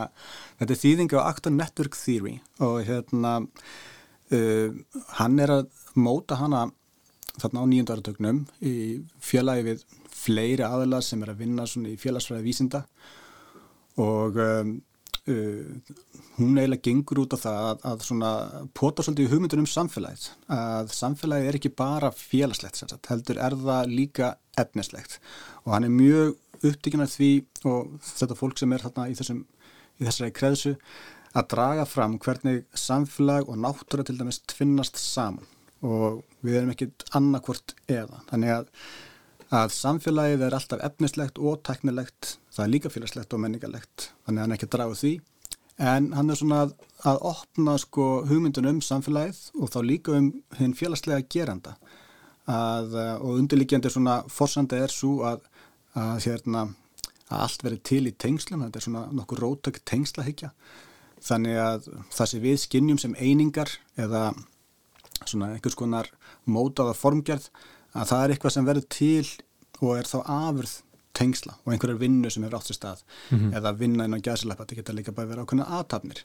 þetta er þýðing á Actor Network Theory og hérna uh, hann er að móta hana þarna á nýjöndarartögnum í félagi við fleiri aðelar sem er að vinna svona í félagsfræði vísinda og um, uh, hún eiginlega gengur út á það að, að svona pota svolítið hugmyndun um samfélagið. Að samfélagið er ekki bara félagslegt sagt, heldur er það líka efnislegt. Og hann er mjög upptíkin af því og þetta fólk sem er þarna í, þessum, í þessari kreðsu að draga fram hvernig samfélag og náttúra til dæmis tvinnast saman. Og við erum ekkit annarkvort eða. Þannig að að samfélagið er alltaf efnislegt og teknilegt, það er líka félagslegt og menningarlegt, þannig að hann ekki úr því. En hann er svona að, að opna sko hugmyndun um samfélagið og þá líka um hinn félagslega geranda. Að, eh, og undirlíkjandi svona forsanda er svo að, að hérna að allt verið til í tengslum, þetta er svona nokkur rótök tengslahyggja. Þannig að það sem við skinnjum sem einingar eða svona einhvers konar mótaða formgerð að það er eitthvað sem verður til og er þá afurð tengsla og einhverjar vinnu sem hefur átt sér stað eða vinna inn á gæðsileppa, þetta geta líka bara verið ákveðna aðtapnir.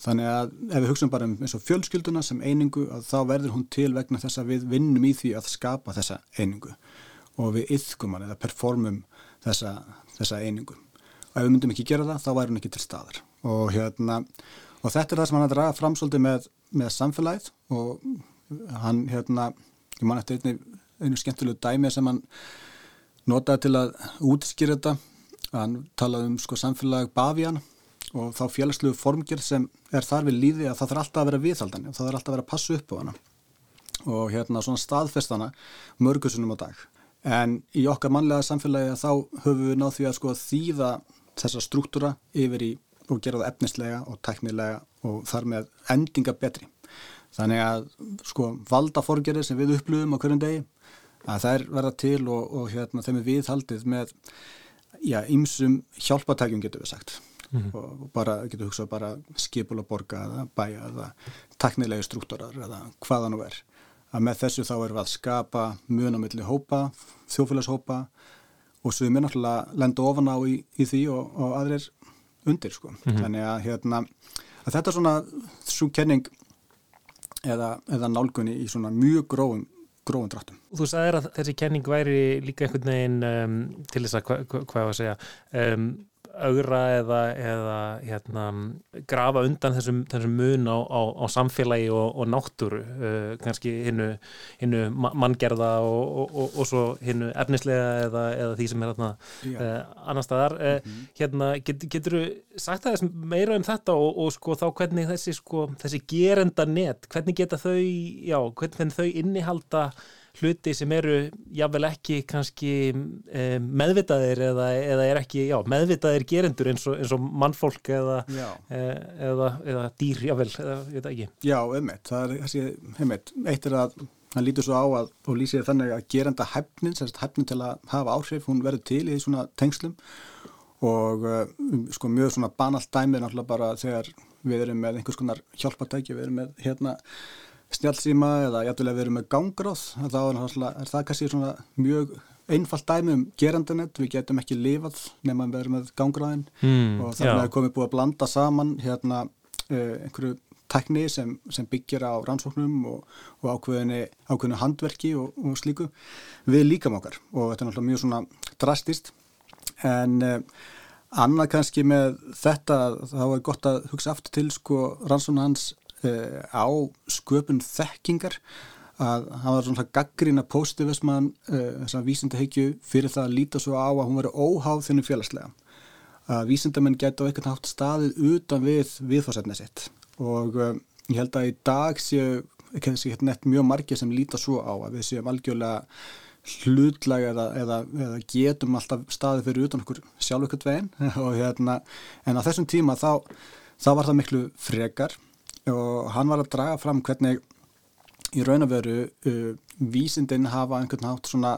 Þannig að ef við hugsaum bara um eins og fjölskylduna sem einingu að þá verður hún til vegna þess að við vinnum í því að skapa þessa einingu og við yðkum hann eða performum þessa, þessa einingu. Og ef við myndum ekki gera það, þá væri hún ekki til staðar. Og, hérna, og þetta er það sem hann að draga fram svolítið með, með samfélagið og hann, hérna, ég man eftir einni, einu skemmtilegu dæmi sem hann notaði til að útskýra þetta. Hann talaði um sko samfélag Bavían og þá félagslegu formgjörð sem er þar við líði að það þarf alltaf að vera viðhaldan og það þarf alltaf að vera að passa upp á hana og hérna svona staðfestana mörgusunum á dag. En í okkar mannlega samfélagi þá höfum við náð því að sko þýða þessa struktúra yfir í og gera það efnislega og teknilega og þar með endinga betri. Þannig að sko valda forgerði sem við upplöfum á hverjum degi að þær verða til og, og hérna þeim er viðhaldið með já, ymsum hjálpatækjum getur við sagt. Og bara getur hugsað bara skipul og borga eða bæja eða teknilegi struktúrar eða hvaða nú er. Að með þessu þá erum við að skapa mun á milli hópa, þjófélagshópa og sem er náttúrulega lenda ofan á í, í því og, og aðrir undir sko. Þannig að hérna að þetta er svona svo kenning eða, eða nálgunni í svona mjög grófum grófum dráttum. Þú sagðir að þessi kenning væri líka einhvern veginn um, til þess að, hva, hva, hvað var að segja, um, augra eða, eða hérna, grafa undan þessum, þessum mun á, á, á samfélagi og, og náttúru, uh, kannski hinnu, hinnu ma- manngerða og, og, og, og svo hinnu efnislega eða, eða því sem er Já. uh, annar staðar. Uh, hérna, get, getur þú sagt aðeins meira um þetta og, og sko þá hvernig þessi, sko, þessi gerenda net, hvernig geta þau, já, hvernig þau innihalda hluti sem eru jável ekki kannski um, meðvitaðir eða, eða er ekki, já, meðvitaðir gerendur eins og, eins og mannfólk eða, eh, eða, eða dýr, jável, ég veit ekki. Já, einmitt, það er þessi, einmitt, eitt er að hann lítur svo á að, og lýsir þannig að gerenda hæfnin, sem sagt hæfnin til að hafa áhrif, hún verður til í svona tengslum og uh, sko mjög svona banalt dæmi er náttúrulega bara þegar við erum með einhvers konar hjálpatæki, við erum með hérna snjálfsíma eða jættulega við erum með gangráð, þá er, er það kannski svona mjög einfalt dæmi um gerandanet, við getum ekki lifað nema við erum með gangráðin. Mm, og þannig er komið búið að blanda saman hérna uh, einhverju tekni sem, sem byggir á rannsóknum og, og ákveðinu, ákveðinu handverki og, og slíku við líkam okkar. Og þetta er náttúrulega mjög svona drastist en uh, annað kannski með þetta þá er gott að hugsa aftur til sko rannsóknu hans á sköpun þekkingar að hann var svona gaggrína positivisman uh, þess að vísindahyggju fyrir það að líta svo á að hún veri óháð þinnu félagslega. Að vísindamenn geta á einhvern hátt staðið utan við viðfórsetni sitt. Og um, ég held að í dag séu þessi hérna nett mjög margir sem líta svo á að við séum algjörlega hlutlega eða, eða, eða getum alltaf staðið fyrir utan okkur sjálf ekkert veginn. Og hérna en á þessum tíma þá, þá var það miklu frekar og hann var að draga fram hvernig í raun og veru uh, vísindin hafa einhvern hátt svona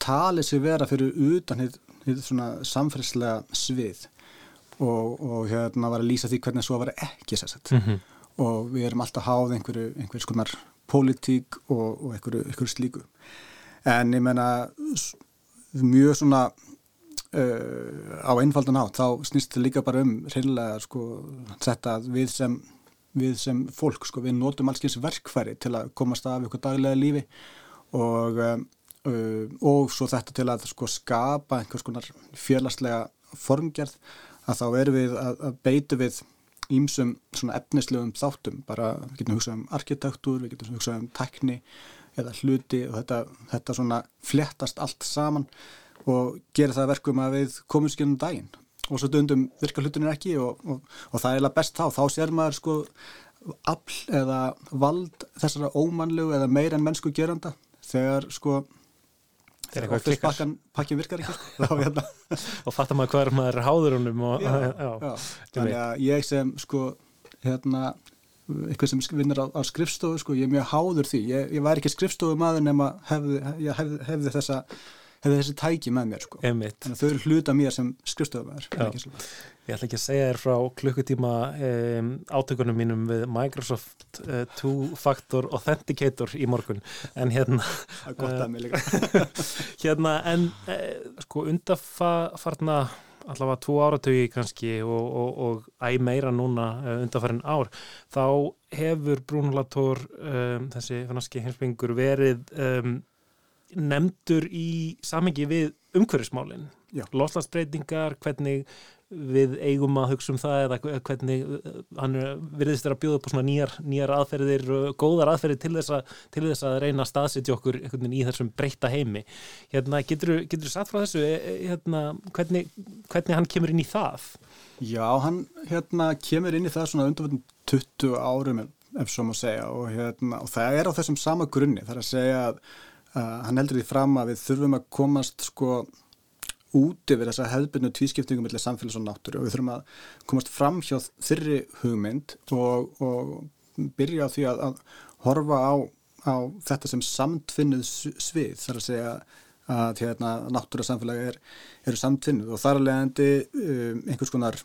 talið sér vera fyrir utan hitt, hitt svona samfélagslega svið. Og, og hérna var að lýsa því hvernig svo var ekki sérsett Mhm. og við erum alltaf háð einhverju, einhverju skonar pólitík og, og einhverju, einhverju slíku. En ég menna mjög svona uh, á einfaldan hátt þá snýst þetta líka bara um reynilega sko þetta að við sem við sem fólk, sko, við notum alls eins verkfæri til að komast af ykkur daglega lífi og um, uh, og svo þetta til að sko skapa einhvers konar félagslega formgerð að þá erum við að, að beitu við ímsum svona efnislegum þáttum. Bara við getum hugsað um arkitektúr, við getum hugsað um tækni eða hluti og þetta, þetta svona flettast allt saman og gerir það að verkum að við komum skilum daginn og svo dundum virka hlutunir ekki og, og, og það er eiginlega best þá, þá sér maður sko afl eða vald þessara ómannlegu eða meira en mennsku geranda. Þegar sko Þegar pakkan, pakkin virkar ekki sko. þá hérna og fattar maður hvað er maður háður já. þannig að ég sem sko hérna eitthvað sem vinnur á, á skrifstofu sko, ég er mjög háður því, ég, ég væri ekki skrifstofu maður nema hefði, hefði, hefði þessa hefði þessi tæki með mér sko. Þannig að þau eru hluta mér sem Já. Ég ætla ekki að segja þér frá klukkutíma um, átökunum mínum við Microsoft uh, Two-Factor Authenticator í morgun en hérna eh, hérna en uh, sko undarfarna allavega tvo áratögi kannski og, og, og æ meira núna uh, undarfarin ár þá hefur Brúnulator um, þessi fannaski heimsbyngur verið um, nefndur í samengi við umhverfismálin. Já. loslasbreytingar, hvernig við eigum að hugsa um það eða hvernig uh, hann er- virðist vera að bjóða upp á svona nýjar, nýjar aðferðir og góðar aðferðir til þess að, til þess að reyna að staðsetja okkur í þessum breyta heimi. Hérna, getur þú sagt frá þessu e- e- hérna, hvernig, hvernig hann kemur inn í það? Já, hann hérna kemur inn í það svona undanfjöldum 20 árum ef- ef svo má segja og, hérna, og það er á þessum sama grunni. Það er að segja að uh, hann heldur því fram að við þurfum að komast sko út yfir þessa hefðbyrnu tvískiptingum millir samfélags og náttúru. Og við þurfum að komast fram hjá þyrri hugmynd og, og byrja á því að, að horfa á, á þetta sem samtfinnuð s- svið þar að segja að hérna, náttúra samfélagi er, eru samtfinnuð og þar að leiðandi um, einhvers konar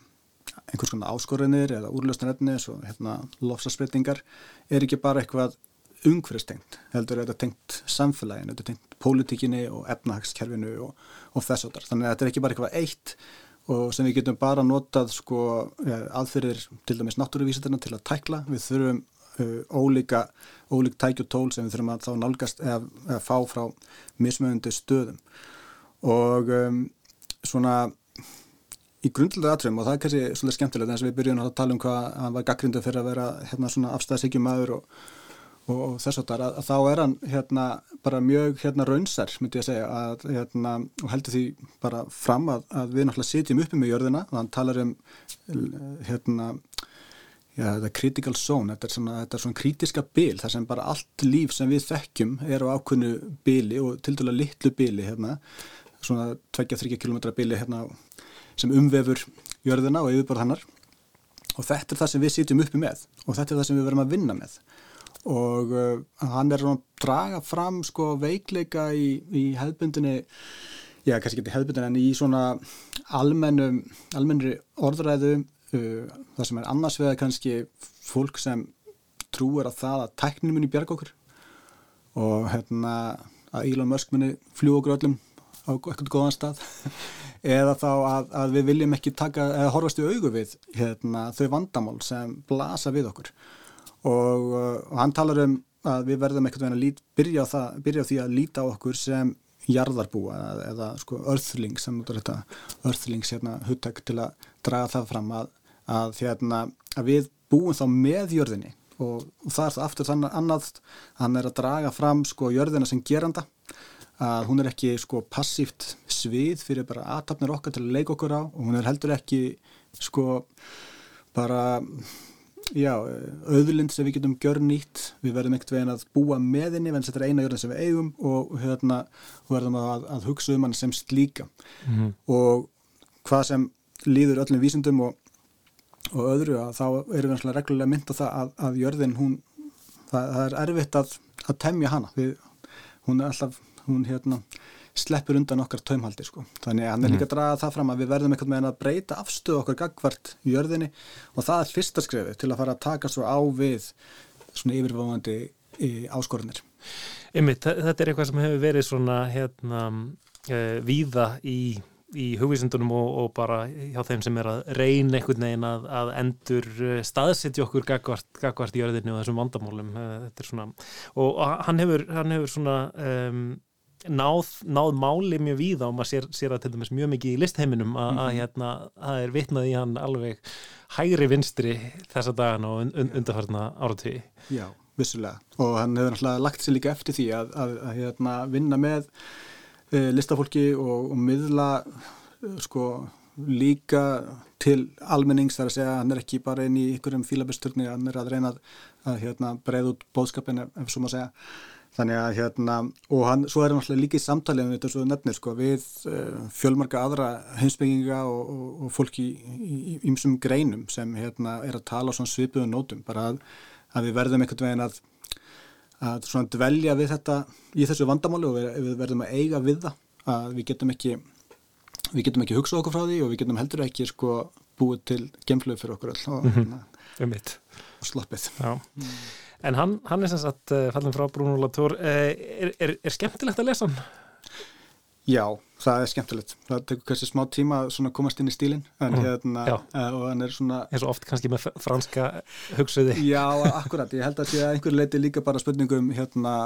einhvers konar áskorinir eða úrlöstunarefni svo hérna lofsasbreytingar er ekki bara eitthvað umhverfistengt heldur þetta tengt samfélaginu, þetta tengt pólitíkinni og efnahagskerfinu og, og þess áttar. Þannig að þetta er ekki bara eitthvað eitt og sem við getum bara notað sko aðferðir til dæmis náttúruvísitarna til að tækla. Við þurfum uh, ólíka, ólík tæki og tól sem við þurfum að þá nálgast eða, eða fá frá mismöðundu stöðum. Og um, svona í grundlega atriðum og það er kannski svolítið skemmtilegt eins og við byrjum að tala um hvað hann var gaggrindu fyrir að vera hérna svona afstæðsíkjum maður og, og, þess að, þá er hann hérna bara mjög hérna raunsar myndi ég að segja að hérna og heldur því bara fram að, að við náttúrulega sitjum uppi með jörðina og hann talar um hérna Já, þetta er critical zone, þetta er svona, þetta er svona kritiska bil, þar sem bara allt líf sem við þekkjum er á ákveðnu bili og til dæla litlu bili hérna, svona 2-3 km bili hérna sem umvefur jörðina og yfirborð hennar. Og þetta er það sem við sitjum uppi með og þetta er það sem við verum að vinna með og uh, hann er svona að draga fram sko veikleika í, í hefðbundinni já, kannski ekki hefðbundinni en í svona almennum, almennri orðræðu uh, það sem er annars vegar kannski fólk sem trúir að það að tækninu muni bjarga okkur. Og hérna að Elon Musk muni fljú okkur öllum á eitthvað góðan stað. Eða þá að, að við viljum ekki taka eða horfast í augu við hérna, þau vandamál sem blasa við okkur og, uh, og hann talar um að við verðum eitthvað veginn að lít, byrja, á það, byrja á því að líta á okkur sem jarðarbúa eða, eða sko earthlings sem notar þetta earthlings hérna huttak til að draga það fram að, að, hérna, að við búum þá með jörðinni. Og, og það er það aftur þannig annað hann er að draga fram sko jörðina sem geranda að hún er ekki sko passíft svið fyrir bara aðtapnir okkar til að leika okkur á og hún er heldur ekki sko bara já, auðlind sem við getum gjör nýtt, við verðum ekkert veginn að búa með henni, en þetta er eina jörðin sem við eigum og hérna verðum að, að hugsa um hann sem slíka. Mhm. og hvað sem líður öllum vísindum og, og öðru að þá erum við reglulega mynd á það að, að jörðin hún, það, það er erfitt að, að temja hana. Við, hún er alltaf, hún hérna sleppur undan okkar taumhaldi sko. þannig að hann er líka að draga það fram að við verðum einhvern veginn að breyta afstöðu okkar gagvart í jörðinni. Og það er fyrsta skrifið til að fara að taka svo á við svona yfirváðandi áskorunir. Einmitt, þe- þetta er eitthvað sem hefur verið svona hérna uh, víða í, í hugvísindunum og, og bara hjá þeim sem er að reyna einhvern veginn að, að endur uh, staðsetja okkur gagvart, gagvart í jörðinni og þessum vandamálum. Uh, svona, og, og hann hefur hann hefur svona um, náð, náð máli mjög víða og maður sér, sér að til dæmis mjög mikið í listheiminum að, að hérna, það er vitnað í hann alveg hægri vinstri þessa dagana og un, un, undarfarna áratví Já, vissulega. Og hann hefur náttúrulega lagt sér líka eftir því að, að, að hérna, vinna með e, listafólki og, og miðla e, sko líka til almennings þar að segja að hann er ekki bara inn í einhverjum fílabesturni, hann er að reyna að, að hérna, breið út bóðskapin ef, ef svo maður segja þannig að hérna og hann, svo er hann alltaf líka í samtalið um þetta svo nefnir sko við uh, fjölmarga aðra heimsbygginga og, og, og fólk í ýmsum greinum sem hérna er að tala á svona svipuðu nótum bara að, að við verðum einhvern veginn að að svona dvelja við þetta í þessu vandamáli og við, við verðum að eiga við það að við getum ekki við getum ekki hugsað okkur frá því og við getum heldur ekki sko búið til gemflöð fyrir okkur all og, Mhm. um mitt og sloppið Já. En hann, hann er sem sagt uh, fallin frá Bruno Latour uh, er, er, er skemmtilegt að lesa hann? Já, það er skemmtilegt. Það tekur kannski smá tíma að komast inn í stílinn en Mhm, hérna, uh, og hann er svona eins og oft kannski með franska hugsuði Já, akkurat, ég held að sé að einhver leiti líka bara spurningum hérna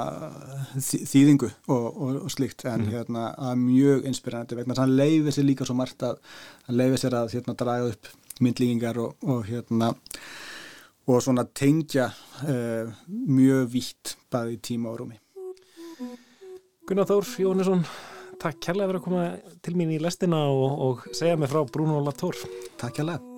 þý- þýðingu og, og, og slíkt en Mhm. hérna að mjög inspirerandi vegna hann leifir sér líka svo margt að hann leifir sér að hérna draga upp myndlíkingar og, og hérna og svona tengja uh, mjög vítt bæði tíma og rúmi. Gunnar Þór Jóhannesson takk kærlega fyrir að koma til mín í lestina og, og segja mig frá Bruno Latour Takk kærlega.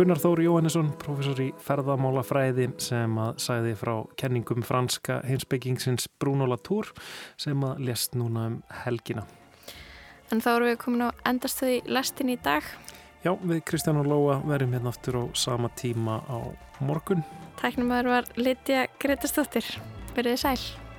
Gunnar Þór Jóhannesson, professor í ferðamálafræði sem að sagði frá kenningum franska heimsbyggingsins Bruno Latour sem að lest núna um helgina. En þá erum við komin á endastuði lestin í dag. Já, við Kristján og Lóa verðum hérna aftur á sama tíma á morgun. Tæknumæður var Lítja Gretastóttir. Verðið sæl.